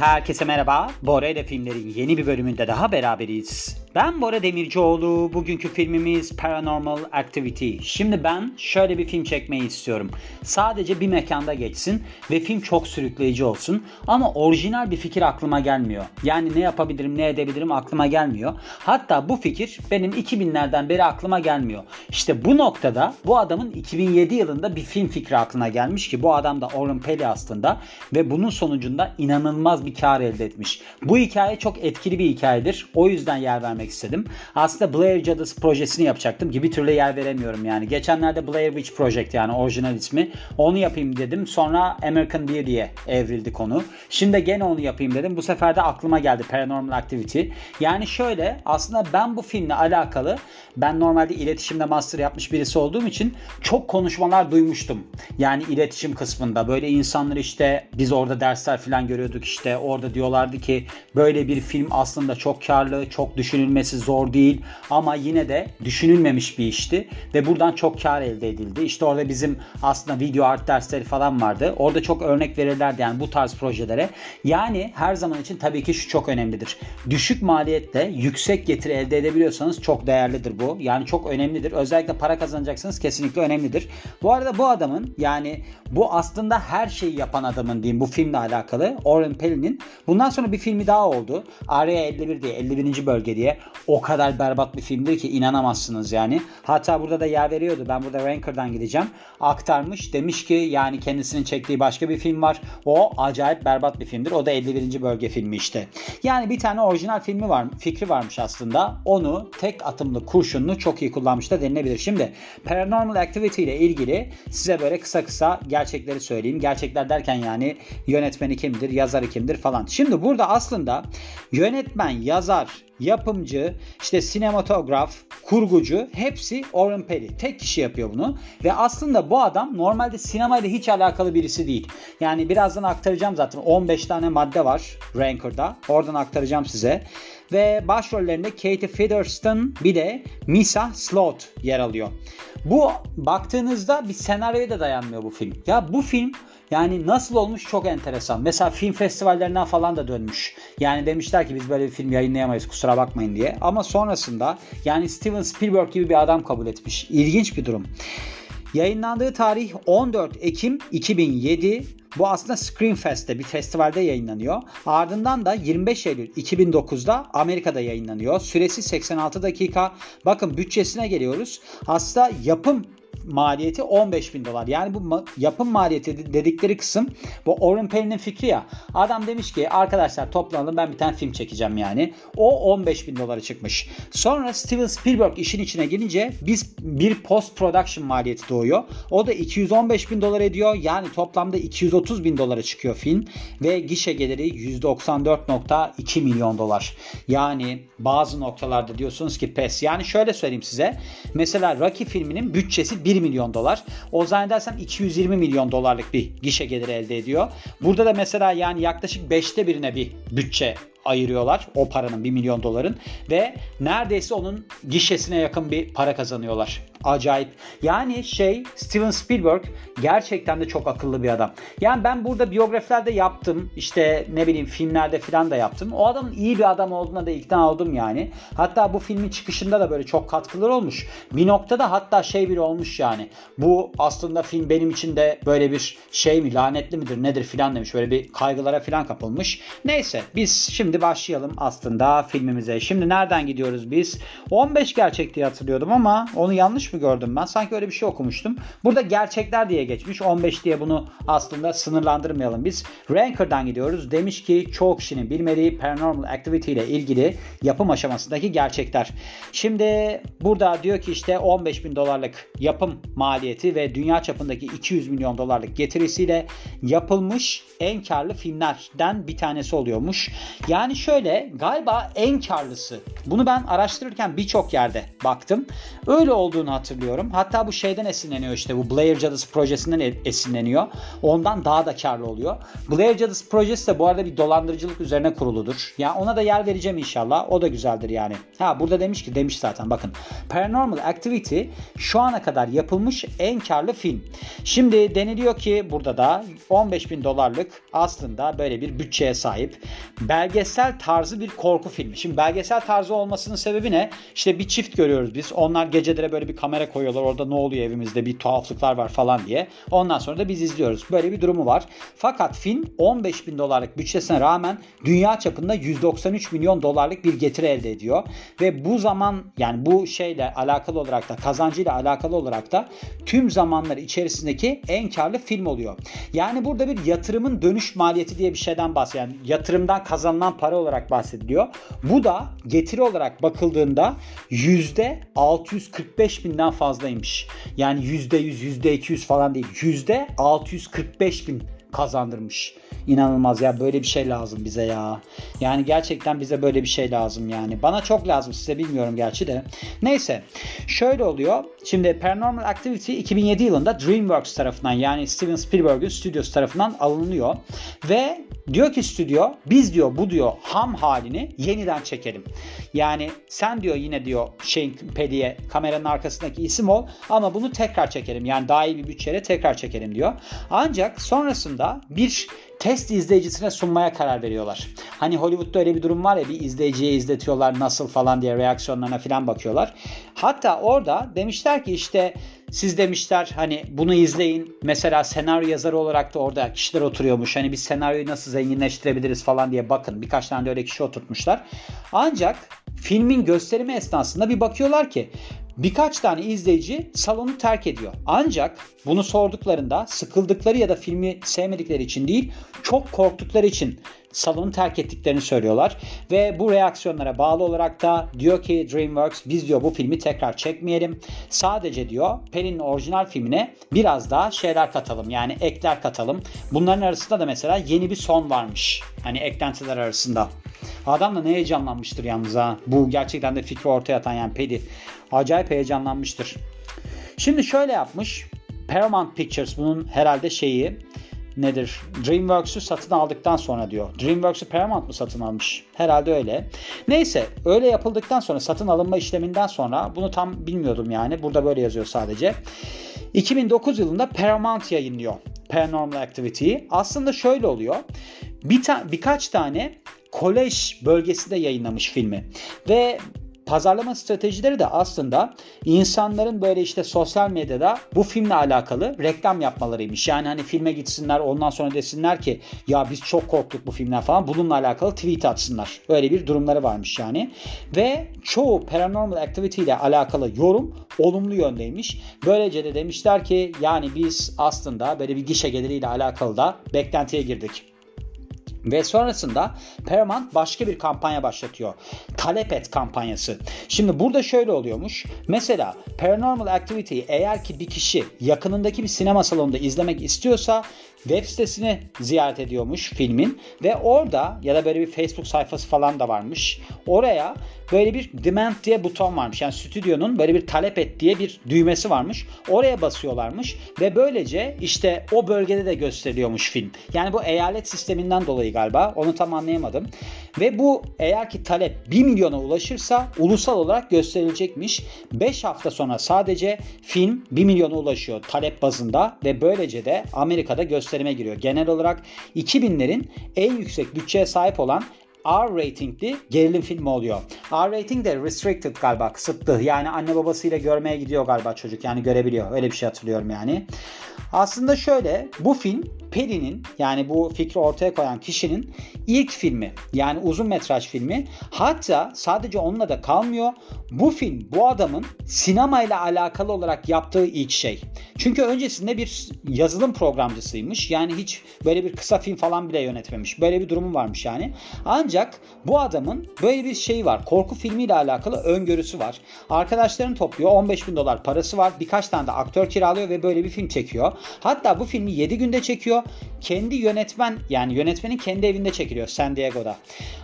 Herkese merhaba. Bora ile filmlerin yeni bir bölümünde daha beraberiz. Ben Bora Demircioğlu. Bugünkü filmimiz Paranormal Activity. Şimdi ben şöyle bir film çekmeyi istiyorum. Sadece bir mekanda geçsin ve film çok sürükleyici olsun. Ama orijinal bir fikir aklıma gelmiyor. Yani ne yapabilirim, ne edebilirim aklıma gelmiyor. Hatta bu fikir benim 2000'lerden beri aklıma gelmiyor. İşte bu noktada bu adamın 2007 yılında bir film fikri aklına gelmiş ki bu adam da Oren Peli aslında ve bunun sonucunda inanılmaz bir kar elde etmiş. Bu hikaye çok etkili bir hikayedir. O yüzden yer vermek istedim. Aslında Blair Cadısı projesini yapacaktım ki bir türlü yer veremiyorum yani. Geçenlerde Blair Witch Project yani orijinal ismi. Onu yapayım dedim. Sonra American Beauty'ye evrildi konu. Şimdi gene onu yapayım dedim. Bu sefer de aklıma geldi Paranormal Activity. Yani şöyle aslında ben bu filmle alakalı ben normalde iletişimde master yapmış birisi olduğum için çok konuşmalar duymuştum. Yani iletişim kısmında böyle insanlar işte biz orada dersler falan görüyorduk işte orada diyorlardı ki böyle bir film aslında çok karlı, çok düşünülmesi zor değil ama yine de düşünülmemiş bir işti ve buradan çok kar elde edildi. İşte orada bizim aslında video art dersleri falan vardı. Orada çok örnek verirlerdi yani bu tarz projelere. Yani her zaman için tabii ki şu çok önemlidir. Düşük maliyetle yüksek getiri elde edebiliyorsanız çok değerlidir bu. Yani çok önemlidir. Özellikle para kazanacaksınız kesinlikle önemlidir. Bu arada bu adamın yani bu aslında her şeyi yapan adamın diyeyim bu filmle alakalı. Oren Pellin'in. Bundan sonra bir filmi daha oldu. Area 51 diye 51. bölge diye. O kadar berbat bir filmdir ki inanamazsınız yani. Hatta burada da yer veriyordu. Ben burada Ranker'dan gideceğim. Aktarmış. Demiş ki yani kendisinin çektiği başka bir film var. O acayip berbat bir filmdir. O da 51. bölge filmi işte. Yani bir tane orijinal filmi var, fikri varmış aslında. Onu tek atımlı kurşunlu çok iyi kullanmış da denilebilir. Şimdi Paranormal Activity ile ilgili size böyle kısa kısa gerçekleri söyleyeyim. Gerçekler derken yani yönetmeni kimdir, yazarı kimdir falan. Şimdi burada aslında yönetmen, yazar, yapımcı, işte sinematograf, kurgucu hepsi Oren Peli. Tek kişi yapıyor bunu. Ve aslında bu adam normalde sinemayla hiç alakalı birisi değil. Yani birazdan aktaracağım zaten. 15 tane madde var Ranker'da. Oradan aktaracağım size. Ve başrollerinde Katie Featherston bir de Misa Sloth yer alıyor. Bu baktığınızda bir senaryoya da dayanmıyor bu film. Ya bu film yani nasıl olmuş çok enteresan. Mesela film festivallerinden falan da dönmüş. Yani demişler ki biz böyle bir film yayınlayamayız kusura bakmayın diye. Ama sonrasında yani Steven Spielberg gibi bir adam kabul etmiş. İlginç bir durum. Yayınlandığı tarih 14 Ekim 2007. Bu aslında Screenfest'te bir festivalde yayınlanıyor. Ardından da 25 Eylül 2009'da Amerika'da yayınlanıyor. Süresi 86 dakika. Bakın bütçesine geliyoruz. Aslında yapım maliyeti 15 bin dolar. Yani bu ma- yapım maliyeti dedikleri kısım bu Oren Pellin'in fikri ya. Adam demiş ki arkadaşlar toplanalım ben bir tane film çekeceğim yani. O 15 bin dolara çıkmış. Sonra Steven Spielberg işin içine girince biz bir post production maliyeti doğuyor. O da 215 bin dolar ediyor. Yani toplamda 230 bin dolara çıkıyor film. Ve gişe geliri 194.2 milyon dolar. Yani bazı noktalarda diyorsunuz ki pes. Yani şöyle söyleyeyim size. Mesela Rocky filminin bütçesi 1 milyon dolar. O zannedersem 220 milyon dolarlık bir gişe geliri elde ediyor. Burada da mesela yani yaklaşık 5'te birine bir bütçe ayırıyorlar o paranın 1 milyon doların ve neredeyse onun gişesine yakın bir para kazanıyorlar. Acayip. Yani şey Steven Spielberg gerçekten de çok akıllı bir adam. Yani ben burada biyografilerde yaptım. işte ne bileyim filmlerde falan da yaptım. O adamın iyi bir adam olduğuna da ikna oldum yani. Hatta bu filmin çıkışında da böyle çok katkılar olmuş. Bir noktada hatta şey bile olmuş yani. Bu aslında film benim için de böyle bir şey mi lanetli midir nedir filan demiş. Böyle bir kaygılara filan kapılmış. Neyse biz şimdi başlayalım aslında filmimize. Şimdi nereden gidiyoruz biz? 15 gerçek diye hatırlıyordum ama onu yanlış mı gördüm ben? Sanki öyle bir şey okumuştum. Burada gerçekler diye geçmiş. 15 diye bunu aslında sınırlandırmayalım biz. Ranker'dan gidiyoruz. Demiş ki çoğu kişinin bilmediği Paranormal Activity ile ilgili yapım aşamasındaki gerçekler. Şimdi burada diyor ki işte 15 bin dolarlık yapım maliyeti ve dünya çapındaki 200 milyon dolarlık getirisiyle yapılmış en karlı filmlerden bir tanesi oluyormuş. Yani şöyle galiba en karlısı. Bunu ben araştırırken birçok yerde baktım. Öyle olduğunu hatırlıyorum. Hatta bu şeyden esinleniyor işte bu Blair Cadısı projesinden e- esinleniyor. Ondan daha da karlı oluyor. Blair Cadısı projesi de bu arada bir dolandırıcılık üzerine kuruludur. Ya yani ona da yer vereceğim inşallah. O da güzeldir yani. Ha burada demiş ki demiş zaten bakın. Paranormal Activity şu ana kadar yapılmış en karlı film. Şimdi deniliyor ki burada da 15 bin dolarlık aslında böyle bir bütçeye sahip belgesel tarzı bir korku filmi. Şimdi belgesel tarzı olmasının sebebi ne? İşte bir çift görüyoruz biz. Onlar gecelere böyle bir kamera koyuyorlar. Orada ne oluyor evimizde bir tuhaflıklar var falan diye. Ondan sonra da biz izliyoruz. Böyle bir durumu var. Fakat film 15 bin dolarlık bütçesine rağmen dünya çapında 193 milyon dolarlık bir getiri elde ediyor. Ve bu zaman yani bu şeyle alakalı olarak da kazancıyla alakalı olarak da tüm zamanlar içerisindeki en karlı film oluyor. Yani burada bir yatırımın dönüş maliyeti diye bir şeyden bahsediyor. Yani yatırımdan kazanılan para olarak bahsediliyor. Bu da getiri olarak bakıldığında %645 binden fazlaymış. Yani %100, %200 falan değil. %645 bin kazandırmış. İnanılmaz ya böyle bir şey lazım bize ya. Yani gerçekten bize böyle bir şey lazım yani. Bana çok lazım size bilmiyorum gerçi de. Neyse şöyle oluyor. Şimdi Paranormal Activity 2007 yılında DreamWorks tarafından yani Steven Spielberg'ün stüdyosu tarafından alınıyor. Ve diyor ki stüdyo biz diyor bu diyor ham halini yeniden çekelim. Yani sen diyor yine diyor şeyin pediye kameranın arkasındaki isim ol ama bunu tekrar çekelim. Yani daha iyi bir bütçeyle tekrar çekelim diyor. Ancak sonrasında bir test izleyicisine sunmaya karar veriyorlar. Hani Hollywood'da öyle bir durum var ya bir izleyiciye izletiyorlar nasıl falan diye reaksiyonlarına falan bakıyorlar. Hatta orada demişler ki işte siz demişler hani bunu izleyin. Mesela senaryo yazarı olarak da orada kişiler oturuyormuş. Hani biz senaryoyu nasıl zenginleştirebiliriz falan diye bakın. Birkaç tane de öyle kişi oturtmuşlar. Ancak filmin gösterimi esnasında bir bakıyorlar ki birkaç tane izleyici salonu terk ediyor. Ancak bunu sorduklarında sıkıldıkları ya da filmi sevmedikleri için değil, çok korktukları için salonu terk ettiklerini söylüyorlar. Ve bu reaksiyonlara bağlı olarak da diyor ki DreamWorks biz diyor bu filmi tekrar çekmeyelim. Sadece diyor Pelin'in orijinal filmine biraz daha şeyler katalım. Yani ekler katalım. Bunların arasında da mesela yeni bir son varmış. Hani eklentiler arasında. Adam da ne heyecanlanmıştır yalnız ha. Bu gerçekten de fikri ortaya atan yani Pedi. Acayip heyecanlanmıştır. Şimdi şöyle yapmış. Paramount Pictures bunun herhalde şeyi nedir? DreamWorks'u satın aldıktan sonra diyor. DreamWorks'u Paramount mı satın almış? Herhalde öyle. Neyse öyle yapıldıktan sonra satın alınma işleminden sonra bunu tam bilmiyordum yani. Burada böyle yazıyor sadece. 2009 yılında Paramount yayınlıyor Paranormal Activity'yi. Aslında şöyle oluyor. Bir ta- birkaç tane kolej bölgesinde yayınlamış filmi. Ve pazarlama stratejileri de aslında insanların böyle işte sosyal medyada bu filmle alakalı reklam yapmalarıymış. Yani hani filme gitsinler ondan sonra desinler ki ya biz çok korktuk bu filmden falan bununla alakalı tweet atsınlar. Öyle bir durumları varmış yani. Ve çoğu Paranormal Activity ile alakalı yorum olumlu yöndeymiş. Böylece de demişler ki yani biz aslında böyle bir gişe geliriyle alakalı da beklentiye girdik. Ve sonrasında Paramount başka bir kampanya başlatıyor. Talep et kampanyası. Şimdi burada şöyle oluyormuş. Mesela Paranormal Activity'yi eğer ki bir kişi yakınındaki bir sinema salonunda izlemek istiyorsa web sitesini ziyaret ediyormuş filmin ve orada ya da böyle bir Facebook sayfası falan da varmış. Oraya böyle bir demand diye buton varmış. Yani stüdyonun böyle bir talep et diye bir düğmesi varmış. Oraya basıyorlarmış ve böylece işte o bölgede de gösteriliyormuş film. Yani bu eyalet sisteminden dolayı galiba. Onu tam anlayamadım. Ve bu eğer ki talep 1 milyona ulaşırsa ulusal olarak gösterilecekmiş. 5 hafta sonra sadece film 1 milyona ulaşıyor talep bazında ve böylece de Amerika'da gösterime giriyor. Genel olarak 2000'lerin en yüksek bütçeye sahip olan R ratingli gerilim filmi oluyor. R rating de restricted galiba kısıtlı. Yani anne babasıyla görmeye gidiyor galiba çocuk. Yani görebiliyor. Öyle bir şey hatırlıyorum yani. Aslında şöyle bu film Perry'nin yani bu fikri ortaya koyan kişinin ilk filmi yani uzun metraj filmi hatta sadece onunla da kalmıyor. Bu film bu adamın sinemayla alakalı olarak yaptığı ilk şey. Çünkü öncesinde bir yazılım programcısıymış. Yani hiç böyle bir kısa film falan bile yönetmemiş. Böyle bir durumu varmış yani. Ancak bu adamın böyle bir şeyi var. Korku filmiyle alakalı öngörüsü var. Arkadaşlarını topluyor. 15 bin dolar parası var. Birkaç tane de aktör kiralıyor ve böyle bir film çekiyor. Hatta bu filmi 7 günde çekiyor kendi yönetmen yani yönetmenin kendi evinde çekiliyor San Diego'da.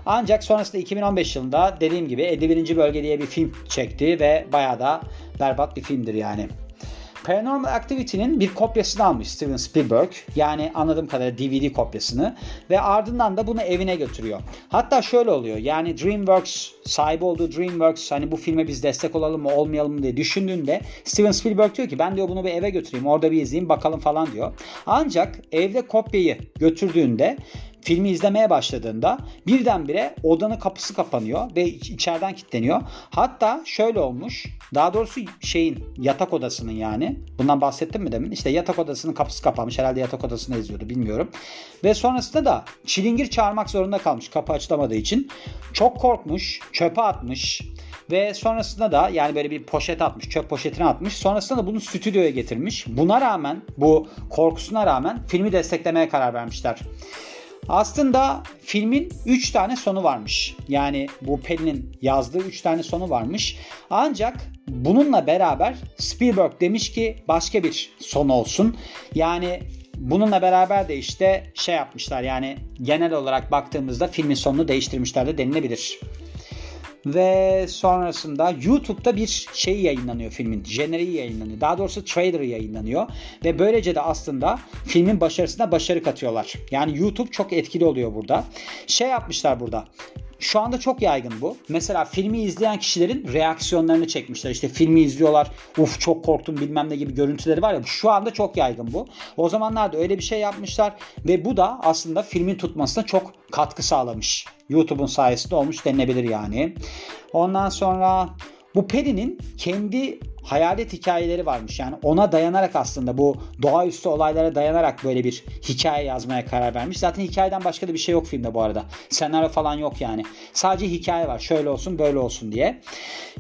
Ancak sonrasında 2015 yılında dediğim gibi 51. Bölge diye bir film çekti ve bayağı da berbat bir filmdir yani. Paranormal Activity'nin bir kopyasını almış Steven Spielberg. Yani anladığım kadarıyla DVD kopyasını. Ve ardından da bunu evine götürüyor. Hatta şöyle oluyor. Yani DreamWorks sahibi olduğu DreamWorks hani bu filme biz destek olalım mı olmayalım mı diye düşündüğünde Steven Spielberg diyor ki ben diyor bunu bir eve götüreyim orada bir izleyeyim bakalım falan diyor. Ancak evde kopyayı götürdüğünde filmi izlemeye başladığında birdenbire odanın kapısı kapanıyor ve içeriden kilitleniyor. Hatta şöyle olmuş. Daha doğrusu şeyin yatak odasının yani. Bundan bahsettim mi demin? İşte yatak odasının kapısı kapanmış. Herhalde yatak odasını izliyordu bilmiyorum. Ve sonrasında da çilingir çağırmak zorunda kalmış kapı açılamadığı için. Çok korkmuş. Çöpe atmış. Ve sonrasında da yani böyle bir poşet atmış, çöp poşetine atmış. Sonrasında da bunu stüdyoya getirmiş. Buna rağmen, bu korkusuna rağmen filmi desteklemeye karar vermişler. Aslında filmin 3 tane sonu varmış. Yani bu Penny'nin yazdığı 3 tane sonu varmış. Ancak bununla beraber Spielberg demiş ki başka bir son olsun. Yani bununla beraber de işte şey yapmışlar yani genel olarak baktığımızda filmin sonunu değiştirmişler de denilebilir. Ve sonrasında YouTube'da bir şey yayınlanıyor filmin. Jeneriği yayınlanıyor. Daha doğrusu trailer'ı yayınlanıyor. Ve böylece de aslında filmin başarısına başarı katıyorlar. Yani YouTube çok etkili oluyor burada. Şey yapmışlar burada. Şu anda çok yaygın bu. Mesela filmi izleyen kişilerin reaksiyonlarını çekmişler. İşte filmi izliyorlar. Uf çok korktum bilmem ne gibi görüntüleri var ya. Şu anda çok yaygın bu. O zamanlarda öyle bir şey yapmışlar ve bu da aslında filmin tutmasına çok katkı sağlamış. YouTube'un sayesinde olmuş denilebilir yani. Ondan sonra bu Peri'nin kendi hayalet hikayeleri varmış. Yani ona dayanarak aslında bu doğaüstü olaylara dayanarak böyle bir hikaye yazmaya karar vermiş. Zaten hikayeden başka da bir şey yok filmde bu arada. Senaryo falan yok yani. Sadece hikaye var. Şöyle olsun böyle olsun diye.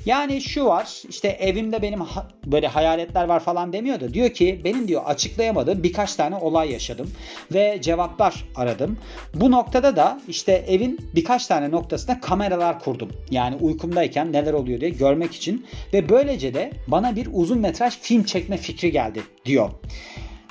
Yani şu var işte evimde benim ha- böyle hayaletler var falan demiyor da diyor ki benim diyor açıklayamadığım birkaç tane olay yaşadım ve cevaplar aradım. Bu noktada da işte evin birkaç tane noktasında kameralar kurdum. Yani uykumdayken neler oluyor diye görmek için ve böylece de bana bir uzun metraj film çekme fikri geldi diyor.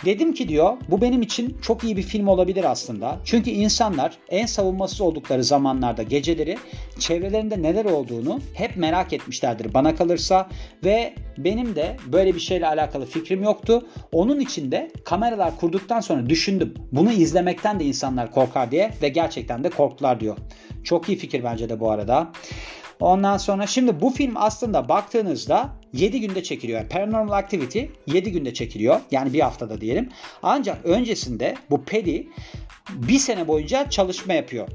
Dedim ki diyor bu benim için çok iyi bir film olabilir aslında. Çünkü insanlar en savunmasız oldukları zamanlarda geceleri çevrelerinde neler olduğunu hep merak etmişlerdir bana kalırsa ve benim de böyle bir şeyle alakalı fikrim yoktu. Onun için de kameralar kurduktan sonra düşündüm. Bunu izlemekten de insanlar korkar diye ve gerçekten de korktular diyor. Çok iyi fikir bence de bu arada. Ondan sonra şimdi bu film aslında baktığınızda 7 günde çekiliyor. Paranormal Activity 7 günde çekiliyor. Yani bir haftada diyelim. Ancak öncesinde bu Paddy bir sene boyunca çalışma yapıyor.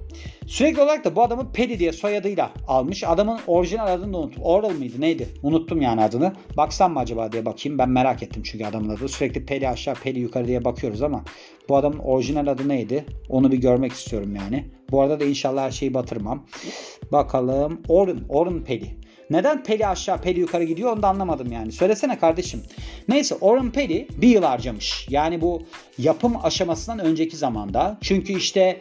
Sürekli olarak da bu adamı Paddy diye soyadıyla almış. Adamın orijinal adını da unuttum. Oral mıydı neydi? Unuttum yani adını. Baksam mı acaba diye bakayım. Ben merak ettim çünkü adamın adı. Sürekli Paddy aşağı Paddy yukarı diye bakıyoruz ama bu adamın orijinal adı neydi? Onu bir görmek istiyorum yani. Bu arada da inşallah her şeyi batırmam. Bakalım. Orun. Orun Paddy. Neden Peli aşağı Peli yukarı gidiyor onu da anlamadım yani. Söylesene kardeşim. Neyse Oren Peli bir yıl harcamış. Yani bu yapım aşamasından önceki zamanda. Çünkü işte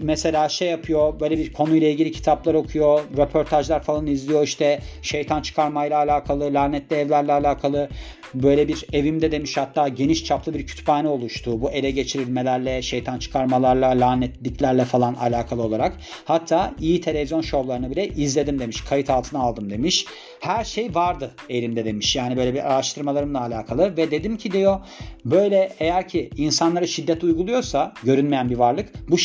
mesela şey yapıyor böyle bir konuyla ilgili kitaplar okuyor, röportajlar falan izliyor işte şeytan çıkarmayla alakalı, lanetli evlerle alakalı böyle bir evimde demiş hatta geniş çaplı bir kütüphane oluştu. Bu ele geçirilmelerle, şeytan çıkarmalarla, lanetliklerle falan alakalı olarak. Hatta iyi televizyon şovlarını bile izledim demiş. Kayıt altına aldım demiş. Her şey vardı elimde demiş. Yani böyle bir araştırmalarımla alakalı ve dedim ki diyor böyle eğer ki insanlara şiddet uyguluyorsa görünmeyen bir varlık bu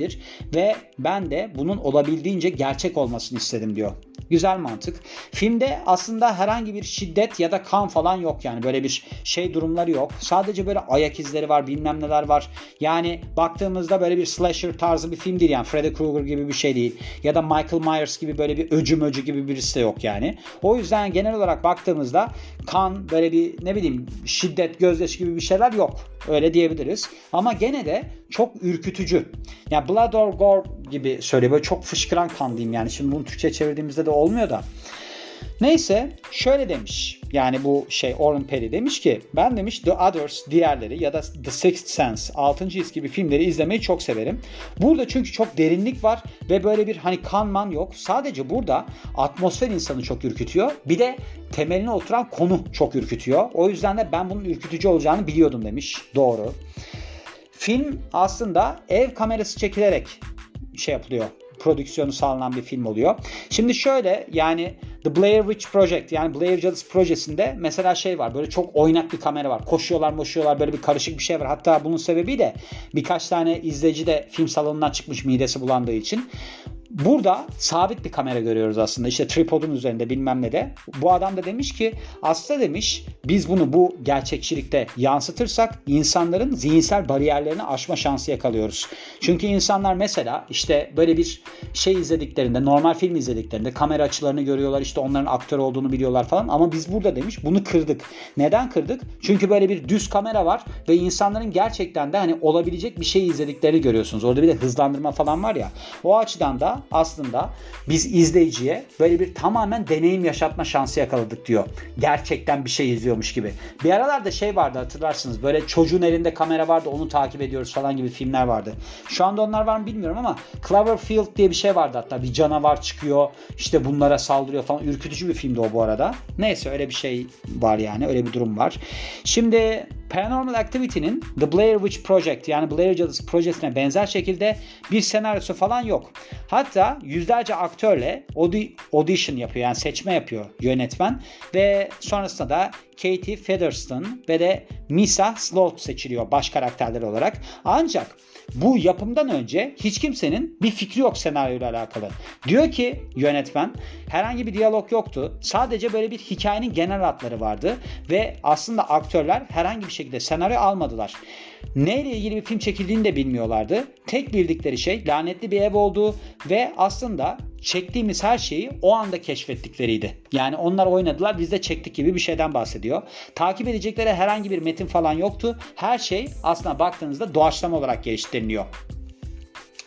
şeytanidir ve ben de bunun olabildiğince gerçek olmasını istedim diyor. Güzel mantık. Filmde aslında herhangi bir şiddet ya da kan falan yok yani böyle bir şey durumları yok. Sadece böyle ayak izleri var bilmem neler var. Yani baktığımızda böyle bir slasher tarzı bir film değil yani Freddy Krueger gibi bir şey değil. Ya da Michael Myers gibi böyle bir öcü möcü gibi birisi de yok yani. O yüzden genel olarak baktığımızda kan böyle bir ne bileyim şiddet gözyaşı gibi bir şeyler yok. Öyle diyebiliriz. Ama gene de çok ürkütücü. Yani Blood or Gore gibi söylüyor. Böyle çok fışkıran kan diyeyim yani. Şimdi bunu Türkçe çevirdiğimizde de olmuyor da. Neyse şöyle demiş. Yani bu şey Oren Perry demiş ki ben demiş The Others diğerleri ya da The Sixth Sense 6. his gibi filmleri izlemeyi çok severim. Burada çünkü çok derinlik var ve böyle bir hani kanman yok. Sadece burada atmosfer insanı çok ürkütüyor. Bir de temeline oturan konu çok ürkütüyor. O yüzden de ben bunun ürkütücü olacağını biliyordum demiş. Doğru. Film aslında ev kamerası çekilerek şey yapılıyor prodüksiyonu sağlanan bir film oluyor. Şimdi şöyle yani The Blair Witch Project yani Blair Cadısı projesinde mesela şey var böyle çok oynak bir kamera var. Koşuyorlar moşuyorlar böyle bir karışık bir şey var. Hatta bunun sebebi de birkaç tane izleyici de film salonundan çıkmış midesi bulandığı için. Burada sabit bir kamera görüyoruz aslında. İşte tripodun üzerinde bilmem ne de. Bu adam da demiş ki aslında demiş biz bunu bu gerçekçilikte yansıtırsak insanların zihinsel bariyerlerini aşma şansı yakalıyoruz. Çünkü insanlar mesela işte böyle bir şey izlediklerinde normal film izlediklerinde kamera açılarını görüyorlar işte onların aktör olduğunu biliyorlar falan ama biz burada demiş bunu kırdık. Neden kırdık? Çünkü böyle bir düz kamera var ve insanların gerçekten de hani olabilecek bir şey izlediklerini görüyorsunuz. Orada bir de hızlandırma falan var ya. O açıdan da aslında biz izleyiciye böyle bir tamamen deneyim yaşatma şansı yakaladık diyor. Gerçekten bir şey izliyormuş gibi. Bir aralarda şey vardı hatırlarsınız. Böyle çocuğun elinde kamera vardı onu takip ediyoruz falan gibi filmler vardı. Şu anda onlar var mı bilmiyorum ama Cloverfield diye bir şey vardı hatta. Bir canavar çıkıyor işte bunlara saldırıyor falan. Ürkütücü bir filmdi o bu arada. Neyse öyle bir şey var yani öyle bir durum var. Şimdi Paranormal Activity'nin The Blair Witch Project yani Blair Cadısı projesine benzer şekilde bir senaryosu falan yok. Hatta yüzlerce aktörle audition yapıyor yani seçme yapıyor yönetmen ve sonrasında da Katie Featherston ve de Misa Sloth seçiliyor baş karakterler olarak. Ancak bu yapımdan önce hiç kimsenin bir fikri yok senaryoyla alakalı. Diyor ki yönetmen herhangi bir diyalog yoktu. Sadece böyle bir hikayenin genel hatları vardı ve aslında aktörler herhangi bir şekilde senaryo almadılar. Neyle ilgili bir film çekildiğini de bilmiyorlardı. Tek bildikleri şey lanetli bir ev olduğu ve aslında çektiğimiz her şeyi o anda keşfettikleriydi. Yani onlar oynadılar biz de çektik gibi bir şeyden bahsediyor. Takip edecekleri herhangi bir metin falan yoktu. Her şey aslında baktığınızda doğaçlama olarak en York.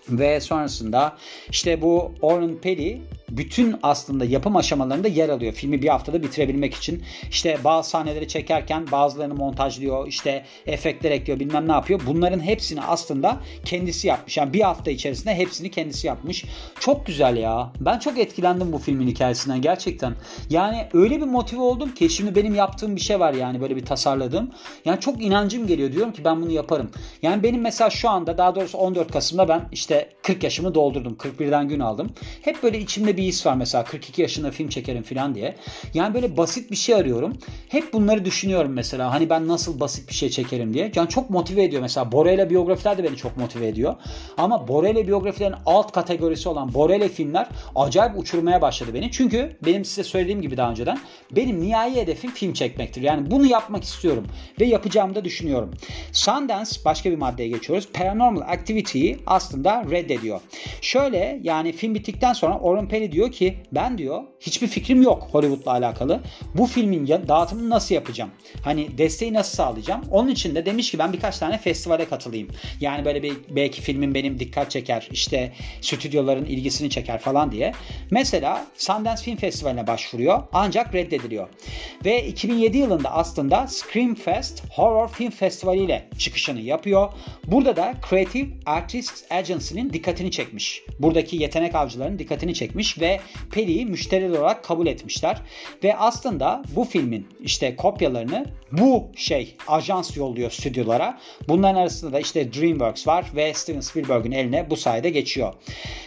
Ve sonrasında işte bu Oren Peli bütün aslında yapım aşamalarında yer alıyor. Filmi bir haftada bitirebilmek için. İşte bazı sahneleri çekerken bazılarını montajlıyor. işte efektler ekliyor bilmem ne yapıyor. Bunların hepsini aslında kendisi yapmış. Yani bir hafta içerisinde hepsini kendisi yapmış. Çok güzel ya. Ben çok etkilendim bu filmin hikayesinden gerçekten. Yani öyle bir motive oldum ki şimdi benim yaptığım bir şey var yani böyle bir tasarladığım. Yani çok inancım geliyor. Diyorum ki ben bunu yaparım. Yani benim mesela şu anda daha doğrusu 14 Kasım'da ben işte 40 yaşımı doldurdum. 41'den gün aldım. Hep böyle içimde bir his var mesela 42 yaşında film çekerim falan diye. Yani böyle basit bir şey arıyorum. Hep bunları düşünüyorum mesela. Hani ben nasıl basit bir şey çekerim diye. Yani çok motive ediyor mesela. Borel'e biyografiler de beni çok motive ediyor. Ama Borel'e biyografilerin alt kategorisi olan Borel'e filmler acayip uçurmaya başladı beni. Çünkü benim size söylediğim gibi daha önceden benim nihai hedefim film çekmektir. Yani bunu yapmak istiyorum ve yapacağımı da düşünüyorum. Sundance başka bir maddeye geçiyoruz. Paranormal Activity'yi aslında reddediyor. Şöyle yani film bittikten sonra Oren Peli diyor ki ben diyor hiçbir fikrim yok Hollywood'la alakalı. Bu filmin dağıtımını nasıl yapacağım? Hani desteği nasıl sağlayacağım? Onun için de demiş ki ben birkaç tane festivale katılayım. Yani böyle bir belki filmin benim dikkat çeker, işte stüdyoların ilgisini çeker falan diye. Mesela Sundance Film Festivali'ne başvuruyor ancak reddediliyor. Ve 2007 yılında aslında Scream Fest Horror Film Festivali ile çıkışını yapıyor. Burada da Creative Artists Agency'nin dikkatini çekmiş. Buradaki yetenek avcılarının dikkatini çekmiş ve Peli'yi müşteri olarak kabul etmişler. Ve aslında bu filmin işte kopyalarını bu şey ajans yolluyor stüdyolara. Bunların arasında da işte DreamWorks var ve Steven Spielberg'in eline bu sayede geçiyor.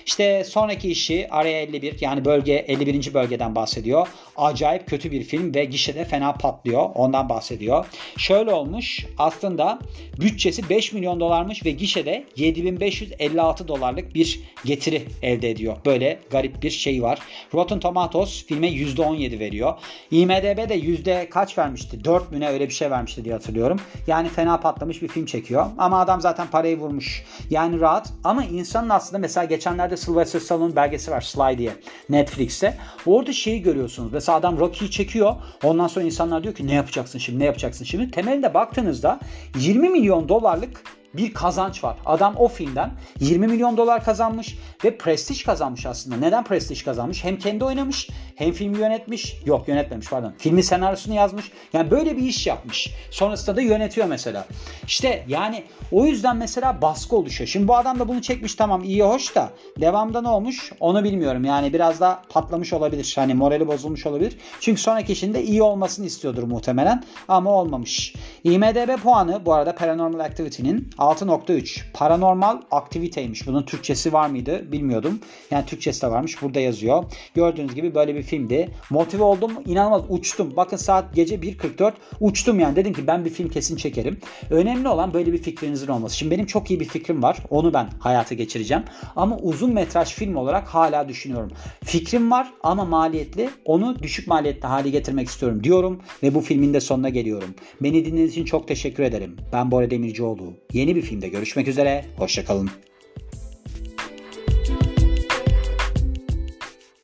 İşte sonraki işi Area 51 yani bölge 51. bölgeden bahsediyor. Acayip kötü bir film ve gişede fena patlıyor. Ondan bahsediyor. Şöyle olmuş aslında bütçesi 5 milyon dolarmış ve gişede 7556 dolarlık bir getiri elde ediyor. Böyle garip bir şey var. Rotten Tomatoes filme %17 veriyor. IMDB de yüzde kaç vermişti? 4 mü ne öyle bir şey vermişti diye hatırlıyorum. Yani fena patlamış bir film çekiyor. Ama adam zaten parayı vurmuş. Yani rahat. Ama insanın aslında mesela geçenlerde Sylvester Stallone'un belgesi var Sly diye Netflix'te. Orada şeyi görüyorsunuz. Mesela adam Rocky'yi çekiyor. Ondan sonra insanlar diyor ki ne yapacaksın şimdi ne yapacaksın şimdi. Temelinde baktığınızda 20 milyon dolarlık bir kazanç var. Adam o filmden 20 milyon dolar kazanmış ve prestij kazanmış aslında. Neden prestij kazanmış? Hem kendi oynamış Hem filmi yönetmiş. Yok yönetmemiş pardon. Filmin senaryosunu yazmış. Yani böyle bir iş yapmış. Sonrasında da yönetiyor mesela. İşte yani o yüzden mesela baskı oluşuyor. Şimdi bu adam da bunu çekmiş tamam iyi hoş da devamda ne olmuş onu bilmiyorum. Yani biraz da patlamış olabilir. Hani morali bozulmuş olabilir. Çünkü sonraki işinde iyi olmasını istiyordur muhtemelen ama olmamış. IMDB puanı bu arada Paranormal Activity'nin 6.3. Paranormal aktiviteymiş. Bunun Türkçesi var mıydı bilmiyordum. Yani Türkçesi de varmış. Burada yazıyor. Gördüğünüz gibi böyle bir filmdi. Motive oldum. inanılmaz uçtum. Bakın saat gece 1.44 uçtum yani. Dedim ki ben bir film kesin çekerim. Önemli olan böyle bir fikrinizin olması. Şimdi benim çok iyi bir fikrim var. Onu ben hayata geçireceğim. Ama uzun metraj film olarak hala düşünüyorum. Fikrim var ama maliyetli. Onu düşük maliyetli hale getirmek istiyorum diyorum ve bu filmin de sonuna geliyorum. Beni dinlediğiniz için çok teşekkür ederim. Ben Bora Demircioğlu. Yeni bir filmde görüşmek üzere. Hoşçakalın.